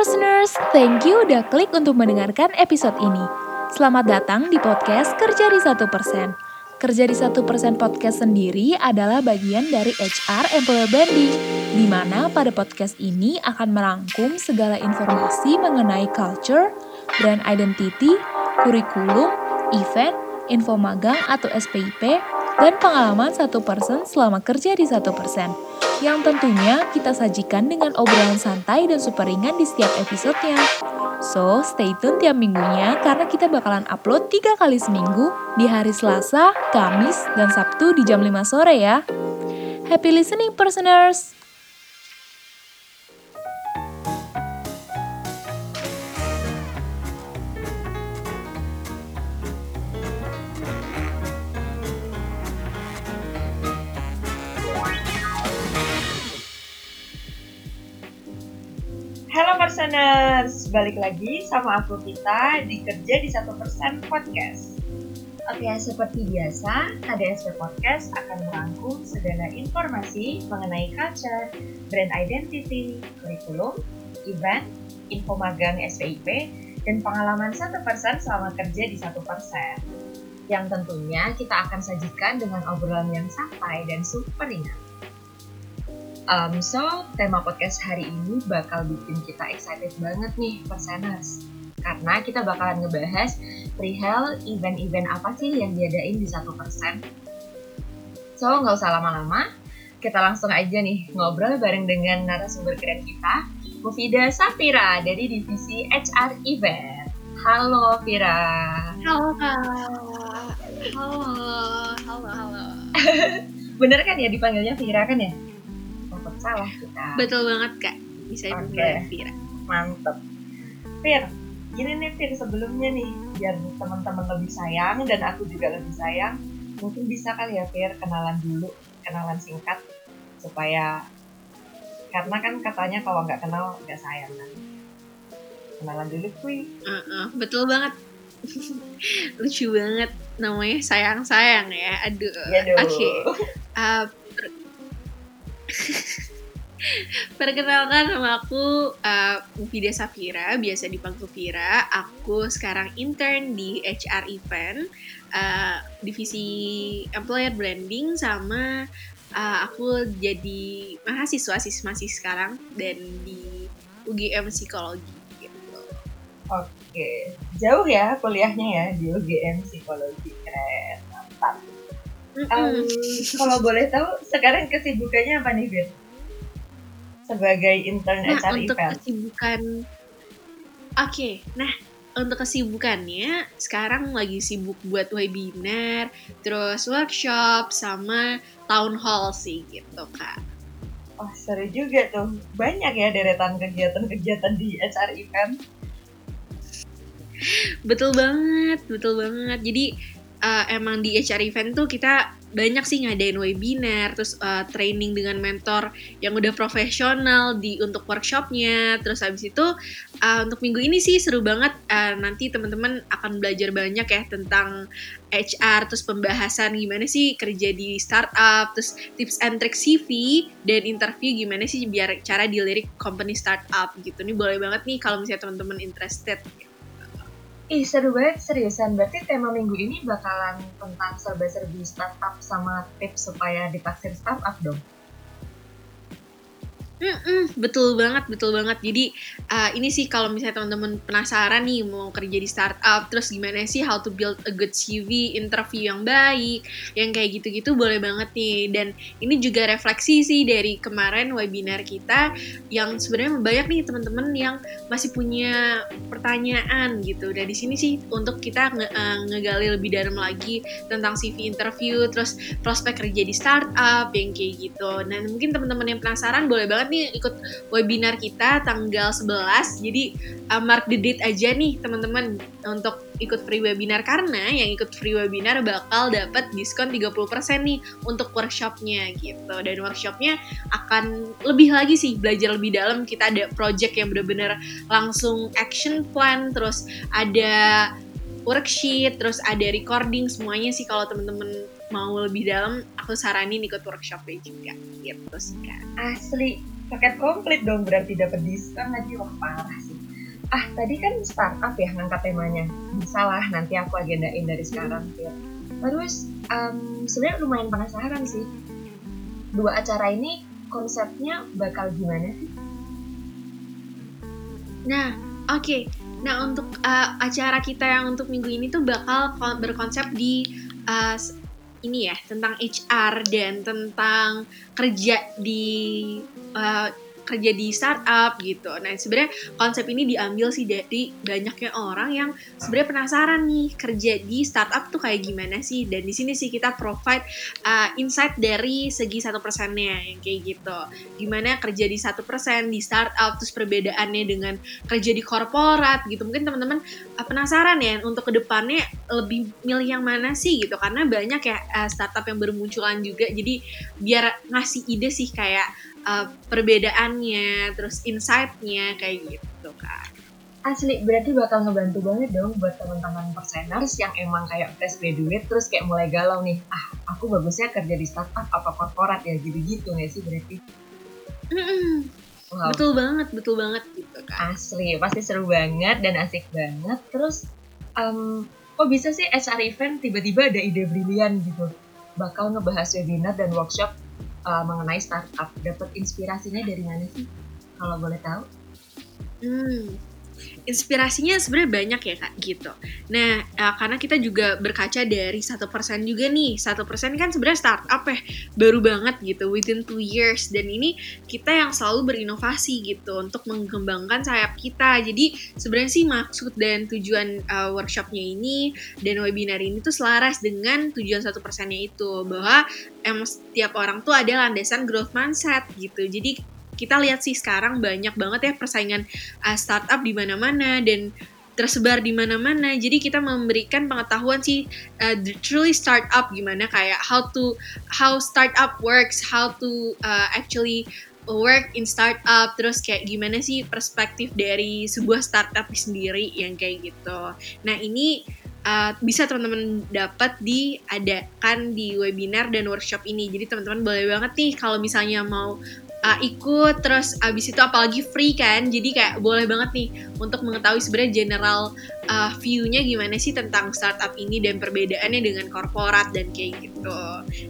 Personers, thank you udah klik untuk mendengarkan episode ini. Selamat datang di podcast Kerja di Satu Persen. Kerja di Satu Persen podcast sendiri adalah bagian dari HR Employer Branding, di mana pada podcast ini akan merangkum segala informasi mengenai culture, brand identity, kurikulum, event, info magang atau SPIP, dan pengalaman satu persen selama kerja di satu persen yang tentunya kita sajikan dengan obrolan santai dan super ringan di setiap episodenya. So, stay tune tiap minggunya karena kita bakalan upload tiga kali seminggu di hari Selasa, Kamis, dan Sabtu di jam 5 sore ya. Happy listening, personers! Perseners, balik lagi sama aku kita di Kerja di Satu Persen Podcast. Oke, seperti biasa, KDSP Podcast akan merangkum segala informasi mengenai culture, brand identity, kurikulum, event, info magang SPIP, dan pengalaman satu persen selama kerja di satu persen. Yang tentunya kita akan sajikan dengan obrolan yang santai dan super ringan. Um, so, tema podcast hari ini bakal bikin kita excited banget nih, perseners. Karena kita bakalan ngebahas perihal event-event apa sih yang diadain di satu persen. So, nggak usah lama-lama, kita langsung aja nih ngobrol bareng dengan narasumber keren kita, Mufida Safira dari divisi HR Event. Halo, Fira. Halo kak. Halo, halo, halo. Bener kan ya dipanggilnya Fira kan ya? Salah kita. Betul banget kak. Bisa Oke. dibilang Vira. Mantep. Fir, gini nih Fir sebelumnya nih, biar teman-teman lebih sayang dan aku juga lebih sayang, mungkin bisa kali ya Fir kenalan dulu, kenalan singkat, supaya karena kan katanya kalau nggak kenal nggak sayang kan. Kenalan dulu kui. Uh-uh, betul banget. Lucu banget namanya sayang-sayang ya. Aduh. Ya dong. Oke. Uh, per- Perkenalkan nama aku uh, Safira, biasa dipanggil Vira. Aku sekarang intern di HR Event, uh, divisi Employer Branding sama uh, aku jadi mahasiswa sih masih sekarang dan di UGM Psikologi gitu. Oke, jauh ya kuliahnya ya di UGM Psikologi keren, mantap. Mm-mm. Um, kalau boleh tahu sekarang kesibukannya apa nih Fir? Sebagai intern Nah, HR untuk Event. kesibukan Oke, nah untuk kesibukannya sekarang lagi sibuk buat webinar, terus workshop sama town hall sih gitu, Kak. Wah seru juga tuh, banyak ya deretan kegiatan-kegiatan di HR Event. Betul banget, betul banget. Jadi uh, emang di HR event tuh kita banyak sih ngadain webinar, terus uh, training dengan mentor yang udah profesional di untuk workshopnya. Terus habis itu uh, untuk minggu ini sih seru banget. Uh, nanti teman-teman akan belajar banyak ya tentang HR, terus pembahasan gimana sih kerja di startup, terus tips and trick CV dan interview gimana sih biar cara dilirik company startup gitu. Ini boleh banget nih kalau misalnya teman-teman interested. Ih seru banget seriusan, berarti tema minggu ini bakalan tentang serba-serbi startup sama tips supaya ditaksir startup dong. Mm-mm, betul banget, betul banget. Jadi uh, ini sih kalau misalnya teman-teman penasaran nih mau kerja di startup, terus gimana sih how to build a good CV, interview yang baik, yang kayak gitu-gitu boleh banget nih. Dan ini juga refleksi sih dari kemarin webinar kita yang sebenarnya banyak nih teman-teman yang masih punya pertanyaan gitu. Dan di sini sih untuk kita nge- uh, ngegali lebih dalam lagi tentang CV interview, terus prospek kerja di startup yang kayak gitu. Dan mungkin teman-teman yang penasaran boleh banget nih ikut webinar kita tanggal 11. Jadi uh, mark the date aja nih teman-teman untuk ikut free webinar karena yang ikut free webinar bakal dapat diskon 30% nih untuk workshopnya gitu. Dan workshopnya akan lebih lagi sih belajar lebih dalam. Kita ada project yang bener-bener langsung action plan, terus ada worksheet, terus ada recording semuanya sih kalau temen-temen mau lebih dalam, aku saranin ikut workshopnya juga gitu sih kak. Asli, paket komplit dong berarti dapat diskon lagi wah parah sih. ah tadi kan startup ya ngangkat temanya bisa lah nanti aku agendain dari sekarang Fir. terus um, sebenarnya lumayan penasaran sih dua acara ini konsepnya bakal gimana sih Nah, oke. Okay. Nah, untuk uh, acara kita yang untuk minggu ini tuh bakal berkonsep di uh, ini ya, tentang HR dan tentang kerja di uh, kerja di startup gitu. Nah sebenarnya konsep ini diambil sih dari banyaknya orang yang sebenarnya penasaran nih kerja di startup tuh kayak gimana sih. Dan di sini sih kita provide uh, insight dari segi satu persennya yang kayak gitu. Gimana kerja di satu persen di startup terus perbedaannya dengan kerja di korporat gitu. Mungkin teman-teman uh, penasaran ya untuk ke depannya lebih milih yang mana sih gitu karena banyak ya uh, startup yang bermunculan juga. Jadi biar ngasih ide sih kayak uh, perbedaannya, terus insight-nya kayak gitu kan. Asli, berarti bakal ngebantu banget dong buat teman-teman perseners yang emang kayak fresh graduate terus kayak mulai galau nih. Ah, aku bagusnya kerja di startup apa korporat ya gitu-gitu nggak sih berarti? Mm -mm. Wow. Betul banget, betul banget gitu kan. Asli, pasti seru banget dan asik banget. Terus, um, kok bisa sih HR event tiba-tiba ada ide brilian gitu? Bakal ngebahas webinar dan workshop uh, mengenai startup. Dapat inspirasinya dari mana sih? Kalau boleh tahu? Hmm inspirasinya sebenarnya banyak ya kak gitu. Nah uh, karena kita juga berkaca dari satu persen juga nih satu persen kan sebenarnya startup ya baru banget gitu within two years dan ini kita yang selalu berinovasi gitu untuk mengembangkan sayap kita. Jadi sebenarnya sih maksud dan tujuan uh, workshopnya ini dan webinar ini tuh selaras dengan tujuan satu persennya itu bahwa emang setiap orang tuh ada landasan growth mindset gitu. Jadi kita lihat sih sekarang banyak banget ya persaingan uh, startup di mana-mana dan tersebar di mana-mana. Jadi kita memberikan pengetahuan sih uh, truly startup gimana kayak how to how startup works, how to uh, actually work in startup terus kayak gimana sih perspektif dari sebuah startup sendiri yang kayak gitu. Nah, ini uh, bisa teman-teman dapat diadakan di webinar dan workshop ini. Jadi teman-teman boleh banget nih kalau misalnya mau uh, ikut terus abis itu apalagi free kan. Jadi kayak boleh banget nih untuk mengetahui sebenarnya general uh, view-nya gimana sih tentang startup ini dan perbedaannya dengan korporat dan kayak gitu.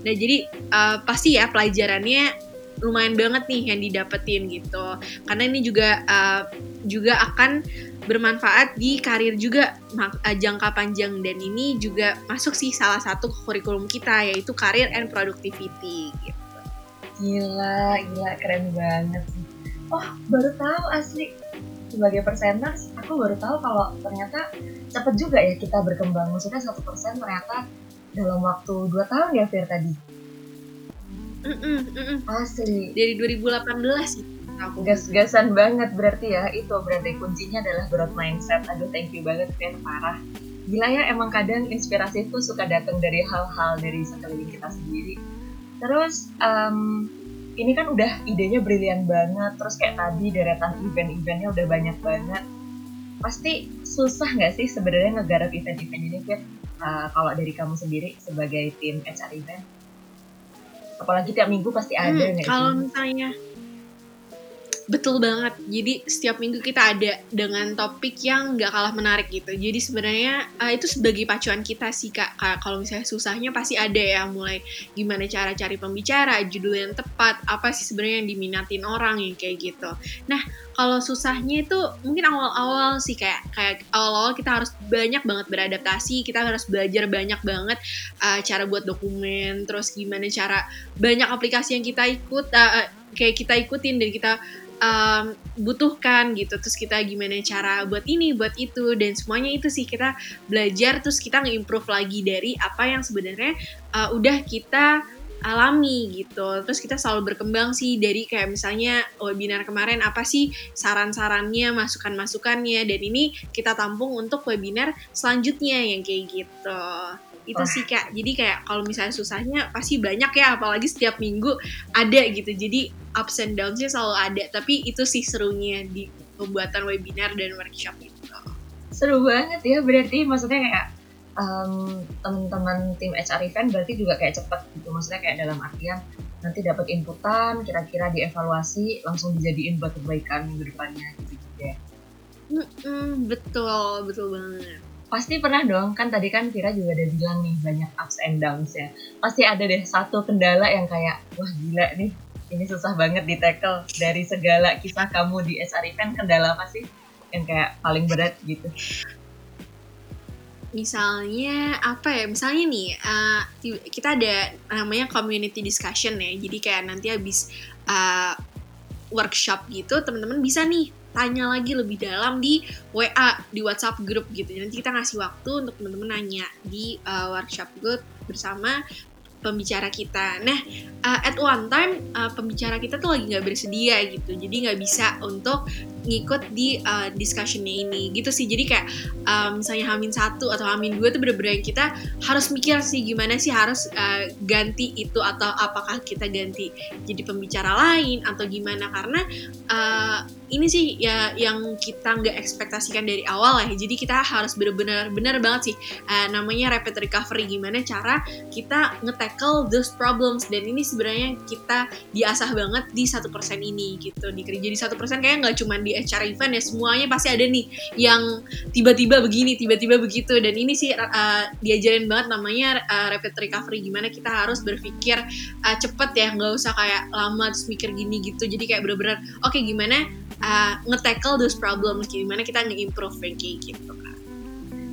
Nah jadi uh, pasti ya pelajarannya lumayan banget nih yang didapetin gitu. Karena ini juga uh, juga akan bermanfaat di karir juga uh, jangka panjang. Dan ini juga masuk sih salah satu kurikulum kita yaitu karir and productivity gitu Gila, gila keren banget. Oh, baru tahu asli. Sebagai perseners, aku baru tahu kalau ternyata cepet juga ya kita berkembang. Maksudnya satu persen ternyata dalam waktu dua tahun ya Fir tadi. Mm -mm, mm -mm. Asli. Dari 2018 aku gas-gasan banget berarti ya itu berarti kuncinya adalah growth mindset aduh thank you banget Fir parah gila ya emang kadang inspirasi itu suka datang dari hal-hal dari sekeliling kita sendiri Terus um, ini kan udah idenya brilian banget. Terus kayak tadi deretan event-eventnya udah banyak banget. Pasti susah nggak sih sebenarnya ngegarap event-event ini, Fit? Uh, kalau dari kamu sendiri sebagai tim HR event? Apalagi tiap minggu pasti ada hmm, nggak Kalau misalnya Betul banget. Jadi setiap minggu kita ada dengan topik yang nggak kalah menarik gitu. Jadi sebenarnya uh, itu sebagai pacuan kita sih kak. Kalau misalnya susahnya pasti ada ya. Mulai gimana cara cari pembicara, judul yang tepat, apa sih sebenarnya yang diminatin orang yang kayak gitu. Nah kalau susahnya itu mungkin awal-awal sih kayak kayak awal-awal kita harus banyak banget beradaptasi. Kita harus belajar banyak banget uh, cara buat dokumen. Terus gimana cara banyak aplikasi yang kita ikut. Uh, kayak kita ikutin dan kita um, butuhkan gitu. Terus kita gimana cara buat ini buat itu dan semuanya itu sih kita belajar. Terus kita nge-improve lagi dari apa yang sebenarnya uh, udah kita alami gitu. Terus kita selalu berkembang sih dari kayak misalnya webinar kemarin apa sih saran-sarannya masukan-masukannya. Dan ini kita tampung untuk webinar selanjutnya yang kayak gitu itu sih kak. Jadi kayak kalau misalnya susahnya pasti banyak ya apalagi setiap minggu ada gitu. Jadi ups and downs selalu ada. Tapi itu sih serunya di pembuatan webinar dan workshop itu. Seru banget ya. Berarti maksudnya kayak um, teman-teman tim HR event berarti juga kayak cepet gitu. Maksudnya kayak dalam artian nanti dapat inputan kira-kira dievaluasi langsung dijadiin buat perbaikan minggu depannya gitu, gitu ya. Mm-mm, betul. Betul banget pasti pernah dong kan tadi kan Vira juga udah bilang nih banyak ups and downs ya. Pasti ada deh satu kendala yang kayak wah gila nih ini susah banget di tackle dari segala kisah kamu di SR event. Kendala apa sih yang kayak paling berat gitu? Misalnya apa ya? Misalnya nih uh, kita ada namanya community discussion ya. Jadi kayak nanti habis uh, workshop gitu teman-teman bisa nih tanya lagi lebih dalam di WA di WhatsApp grup gitu. Nanti kita ngasih waktu untuk teman-teman nanya di uh, workshop group bersama pembicara kita. Nah, uh, at one time uh, pembicara kita tuh lagi nggak bersedia gitu, jadi nggak bisa untuk ngikut di uh, discussionnya ini. Gitu sih. Jadi kayak um, misalnya Hamin satu atau Hamin dua tuh bener-bener kita harus mikir sih gimana sih harus uh, ganti itu atau apakah kita ganti jadi pembicara lain atau gimana. Karena uh, ini sih ya yang kita nggak ekspektasikan dari awal ya. Jadi kita harus bener-bener bener banget sih uh, namanya rapid recovery. Gimana cara kita nge-tackle those problems. Dan ini sebenarnya kita diasah banget di satu persen ini gitu di kerja di satu persen kayak nggak cuma di HR event ya semuanya pasti ada nih yang tiba-tiba begini tiba-tiba begitu. Dan ini sih uh, diajarin banget namanya uh, rapid recovery. Gimana kita harus berpikir uh, cepet ya nggak usah kayak lama terus mikir gini gitu. Jadi kayak bener-bener oke okay, gimana uh, nge-tackle those problems gimana kita nge-improve kayak gitu kan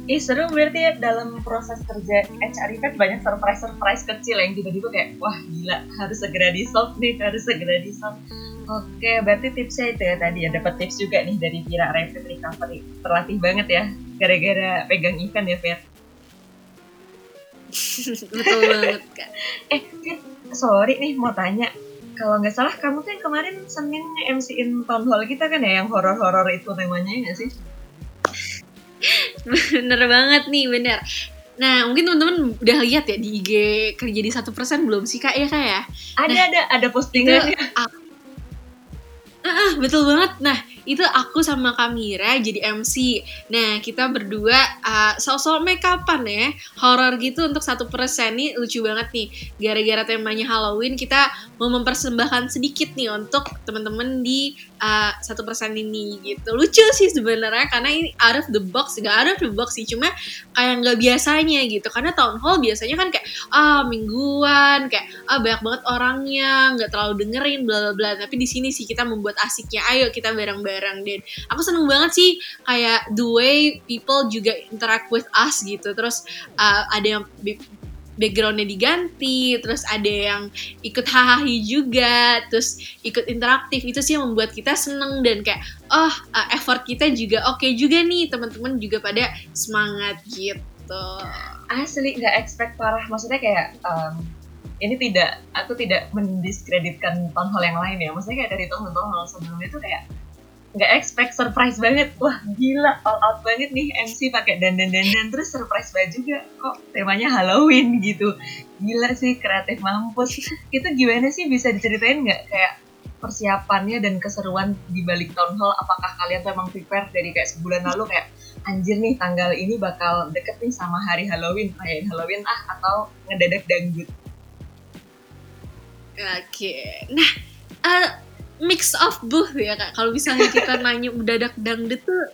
Ih seru berarti ya dalam proses kerja HR event banyak surprise-surprise kecil yang tiba-tiba kayak wah gila harus segera di solve nih harus segera di solve. Oke berarti tipsnya itu ya tadi ya dapat tips juga nih dari Vira Rapid Recovery terlatih banget ya gara-gara pegang event ya Fir. Betul banget kak. eh Fir sorry nih mau tanya kalau nggak salah kamu kan kemarin Senin MC-in town hall kita kan ya yang horor-horor itu temanya ya nggak sih? bener banget nih bener Nah, mungkin teman-teman udah lihat ya di IG kerja di satu persen belum sih kak ya kak ya? Ada nah, ada ada postingannya. uh, uh, betul banget. Nah, itu aku sama Kamira jadi MC. Nah, kita berdua uh, sosok make upan ya, horor gitu untuk satu persen nih lucu banget nih. Gara-gara temanya Halloween, kita mau mempersembahkan sedikit nih untuk teman-teman di uh, satu uh, persen ini gitu. Lucu sih sebenarnya karena ini out of the box, gak out of the box sih, cuma kayak nggak biasanya gitu. Karena town hall biasanya kan kayak ah mingguan, kayak ah banyak banget orangnya, nggak terlalu dengerin, bla bla bla. Tapi di sini sih kita membuat asiknya. Ayo kita bareng-bareng bareng dan aku seneng banget sih kayak the way people juga interact with us gitu. Terus uh, ada yang backgroundnya diganti, terus ada yang ikut hahaha juga, terus ikut interaktif. Itu sih yang membuat kita seneng dan kayak oh uh, effort kita juga oke okay juga nih. Teman-teman juga pada semangat gitu. Asli nggak expect parah, maksudnya kayak um, ini tidak aku tidak mendiskreditkan town hall yang lain ya, maksudnya kayak dari hall sebelumnya itu kayak nggak expect surprise banget. Wah gila all out banget nih MC pakai dandan dandan terus surprise banget juga kok temanya Halloween gitu. Gila sih kreatif mampus. Itu gimana sih? Bisa diceritain nggak kayak persiapannya dan keseruan di balik town hall? Apakah kalian tuh emang prepare dari kayak sebulan lalu kayak anjir nih tanggal ini bakal deket nih sama hari Halloween kayak Halloween ah atau ngedadak dangdut? Oke. Nah uh, mix of both ya kak. Kalau misalnya kita nanya mendadak dangdut tuh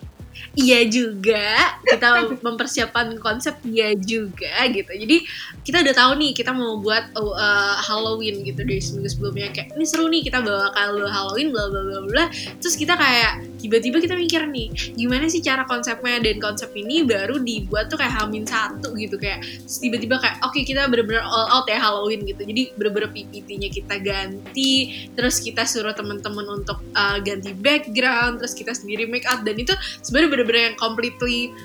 iya juga. Kita mempersiapkan konsep iya juga gitu. Jadi kita udah tahu nih kita mau buat uh, Halloween gitu dari seminggu sebelumnya. Kayak ini seru nih kita bawa kalau Halloween bla bla bla bla terus kita kayak tiba-tiba kita mikir nih gimana sih cara konsepnya? Dan konsep ini baru dibuat tuh kayak Hamin satu gitu kayak tiba-tiba kayak oke okay, kita bener-bener all out ya Halloween gitu. Jadi bener-bener PPT-nya kita ganti terus kita suruh teman-teman untuk uh, ganti background terus kita sendiri make up dan itu sebenarnya bener-bener yang completely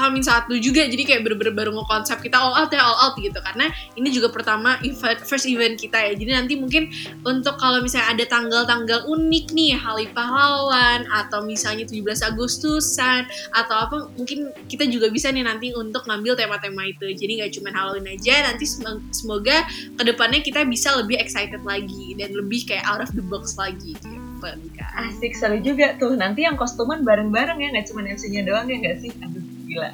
Amin satu juga. Jadi kayak bener-bener baru konsep kita all out ya all out gitu. Karena ini juga pertama event first event kita ya. Jadi nanti mungkin untuk kalau misalnya ada tanggal-tanggal unik nih hari pahlawan atau misalnya 17 Agustusan atau apa mungkin kita juga bisa nih nanti untuk ngambil tema-tema itu. Jadi nggak cuma Halloween aja nanti semoga ke depannya kita bisa lebih excited lagi dan lebih kayak out of the box lagi. gitu Asik seru juga tuh. Nanti yang kostuman bareng-bareng ya nggak cuma MC-nya doang ya nggak sih? Aduh gila.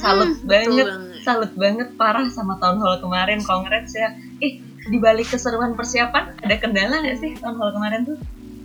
Salut mm -hmm, banget. Salut banget parah sama tahun hall kemarin. Congrats ya. Ih di balik keseruan persiapan ada kendala nggak sih tahun hall kemarin tuh?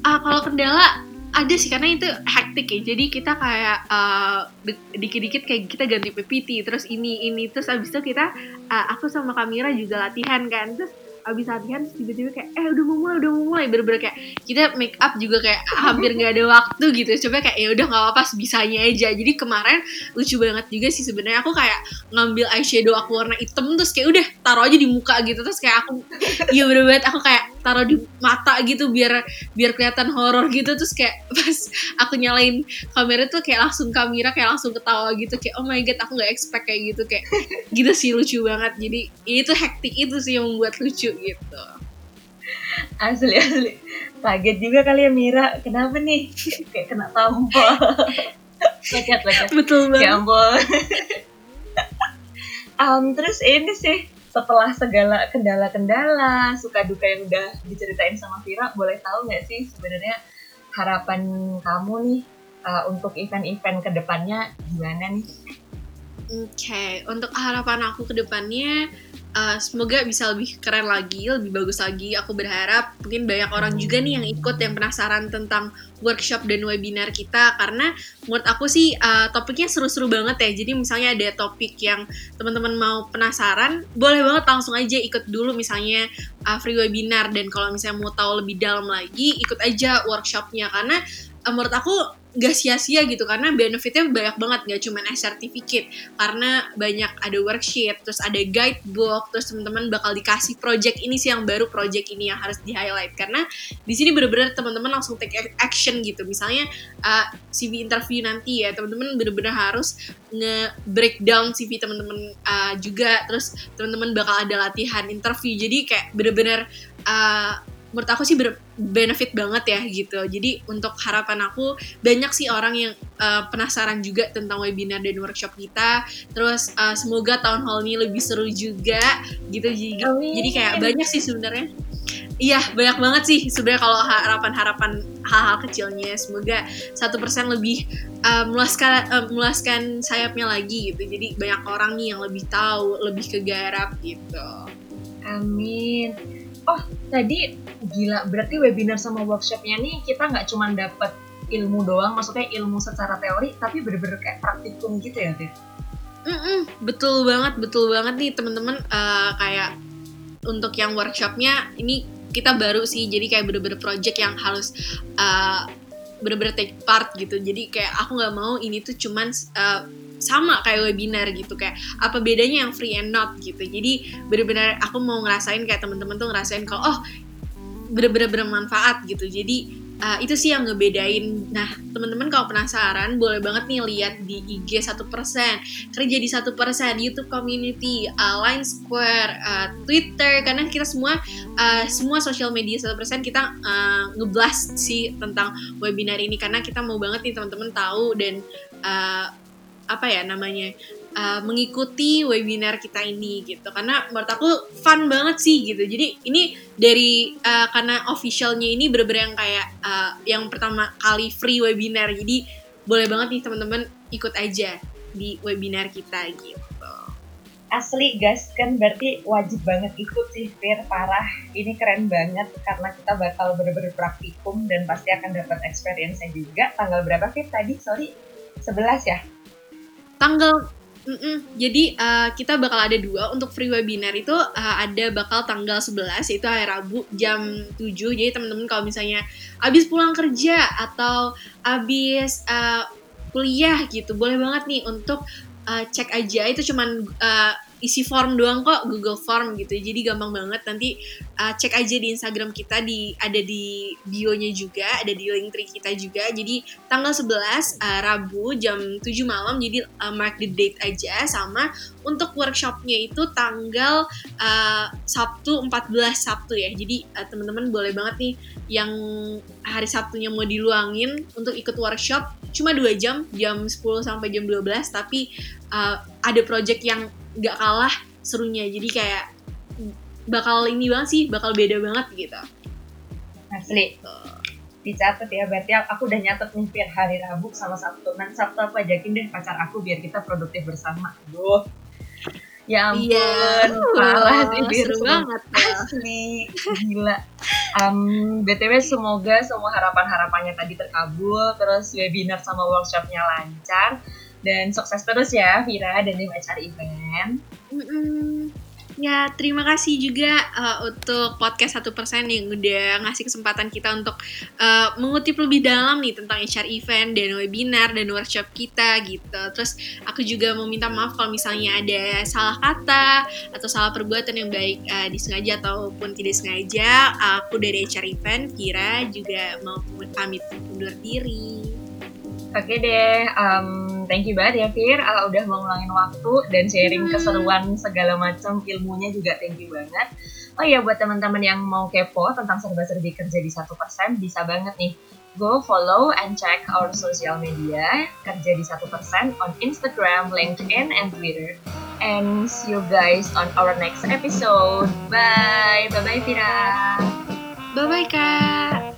Ah kalau kendala ada sih karena itu hektik ya. Jadi kita kayak uh, dikit-dikit kayak kita ganti PPT terus ini ini. Terus abis itu kita uh, aku sama Kamira juga latihan kan. Terus abis latihan tiba-tiba kayak eh udah mau mulai udah mau mulai. Bener-bener kayak kita make up juga kayak hampir nggak ada waktu gitu. Coba kayak ya udah nggak apa-apa bisanya aja. Jadi kemarin lucu banget juga sih sebenarnya. Aku kayak ngambil eyeshadow aku warna hitam terus kayak udah taruh aja di muka gitu. Terus kayak aku iya bener banget. Aku kayak taruh di mata gitu biar biar kelihatan horor gitu. Terus kayak pas aku nyalain kamera tuh kayak langsung kamera kayak langsung ketawa gitu. Kayak oh my god aku nggak expect kayak gitu. Kayak gitu sih lucu banget. Jadi itu hektik itu sih yang membuat lucu gitu. Asli asli. Kaget juga kali ya Mira. Kenapa nih? Kayak kena tampol lecet lecet betul banget. ya ampun. Um, terus ini sih setelah segala kendala-kendala, suka duka yang udah diceritain sama Vira, boleh tahu nggak sih sebenarnya harapan kamu nih uh, untuk event-event ke depannya gimana nih? Oke, okay. untuk harapan aku ke depannya uh, semoga bisa lebih keren lagi, lebih bagus lagi. Aku berharap mungkin banyak orang juga nih yang ikut yang penasaran tentang workshop dan webinar kita karena menurut aku sih uh, topiknya seru-seru banget ya. Jadi misalnya ada topik yang teman-teman mau penasaran, boleh banget langsung aja ikut dulu misalnya uh, free webinar dan kalau misalnya mau tahu lebih dalam lagi ikut aja workshopnya karena menurut aku gak sia-sia gitu karena benefitnya banyak banget gak cuma s certificate karena banyak ada worksheet terus ada guidebook terus teman-teman bakal dikasih project ini sih yang baru project ini yang harus di highlight karena di sini bener-bener teman-teman langsung take action gitu. Misalnya uh, CV interview nanti ya teman-teman bener-bener harus nge breakdown CV teman-teman uh, juga. Terus teman-teman bakal ada latihan interview. Jadi kayak bener-bener uh, menurut aku sih benefit banget ya gitu. Jadi untuk harapan aku banyak sih orang yang uh, penasaran juga tentang webinar dan workshop kita. Terus uh, semoga tahun hall ini lebih seru juga gitu. Jadi, jadi kayak banyak sih sebenarnya. Iya banyak banget sih sebenarnya kalau harapan-harapan hal-hal kecilnya semoga satu persen lebih uh, meluaskan uh, meluaskan sayapnya lagi gitu jadi banyak orang nih yang lebih tahu lebih kegarap gitu. Amin oh tadi gila berarti webinar sama workshopnya nih kita nggak cuma dapet ilmu doang maksudnya ilmu secara teori tapi bener-bener kayak praktikum gitu ya Tif? Mm -mm, betul banget betul banget nih teman-teman uh, kayak untuk yang workshopnya ini kita baru sih jadi kayak bener-bener project yang harus uh, bener-bener take part gitu jadi kayak aku nggak mau ini tuh cuman uh, sama kayak webinar gitu kayak apa bedanya yang free and not gitu. Jadi bener-bener aku mau ngerasain kayak temen-temen tuh ngerasain kalau oh bener-bener bermanfaat gitu. Jadi uh, itu sih yang ngebedain. Nah teman-teman kalau penasaran boleh banget nih lihat di IG satu persen. Kerja di satu persen YouTube community uh, Line Square uh, Twitter karena kita semua uh, semua sosial media satu persen kita uh, ngeblast sih tentang webinar ini. Karena kita mau banget nih teman-teman tahu dan uh, apa ya namanya uh, mengikuti webinar kita ini gitu. Karena menurut aku fun banget sih gitu. Jadi ini dari uh, karena officialnya ini bener-bener yang kayak uh, yang pertama kali free webinar. Jadi boleh banget nih teman-teman ikut aja di webinar kita gitu. Asli guys kan berarti wajib banget ikut sih Fir. Parah. Ini keren banget karena kita bakal bener-bener praktikum dan pasti akan dapat experience juga. Tanggal berapa Fir? Tadi? Sorry. 11 ya tanggal Mm -mm. Jadi uh, kita bakal ada dua untuk free webinar itu uh, ada bakal tanggal 11 yaitu hari Rabu jam 7. Jadi teman-teman kalau misalnya habis pulang kerja atau habis uh, kuliah gitu, boleh banget nih untuk uh, cek aja itu cuman uh, isi form doang kok Google Form gitu jadi gampang banget. Nanti uh, cek aja di Instagram kita di ada di bio-nya juga ada di link tree kita juga. Jadi tanggal 11 uh, Rabu jam 7 malam jadi uh, mark the date aja. Sama untuk workshopnya itu tanggal uh, Sabtu 14 Sabtu ya. Jadi uh, teman-teman boleh banget nih yang hari Sabtunya mau diluangin untuk ikut workshop cuma dua jam jam 10 sampai jam 12 tapi uh, ada project yang nggak kalah serunya jadi kayak bakal ini banget sih bakal beda banget gitu asli gitu. dicatat ya berarti aku udah nyatet nih biar hari Rabu sama Sabtu nanti Sabtu aku ajakin deh pacar aku biar kita produktif bersama Duh. Ya ampun, Iya. parah sih Wah, Bir, seru seru banget. Asli, gila. Um, BTW semoga semua harapan-harapannya tadi terkabul, terus webinar sama workshopnya lancar, dan sukses terus ya Vira dan tim HR Event. Mm-mm. Ya, terima kasih juga uh, untuk podcast 1% yang udah ngasih kesempatan kita untuk uh, mengutip lebih dalam nih tentang HR event dan webinar dan workshop kita gitu. Terus aku juga mau minta maaf kalau misalnya ada salah kata atau salah perbuatan yang baik uh, disengaja ataupun tidak sengaja. Aku dari HR event, Kira juga mau pamit undur diri. Oke deh, um, thank you banget ya Fir, uh, udah mau ngulangin waktu dan sharing Hmm. keseruan segala macam ilmunya juga thank you banget. Oh iya buat teman-teman yang mau kepo tentang serba-serbi kerja di 1% bisa banget nih. Go follow and check our social media kerja di 1% on Instagram, LinkedIn, and Twitter. And see you guys on our next episode. Bye, bye bye Fira. Bye-bye, Kak!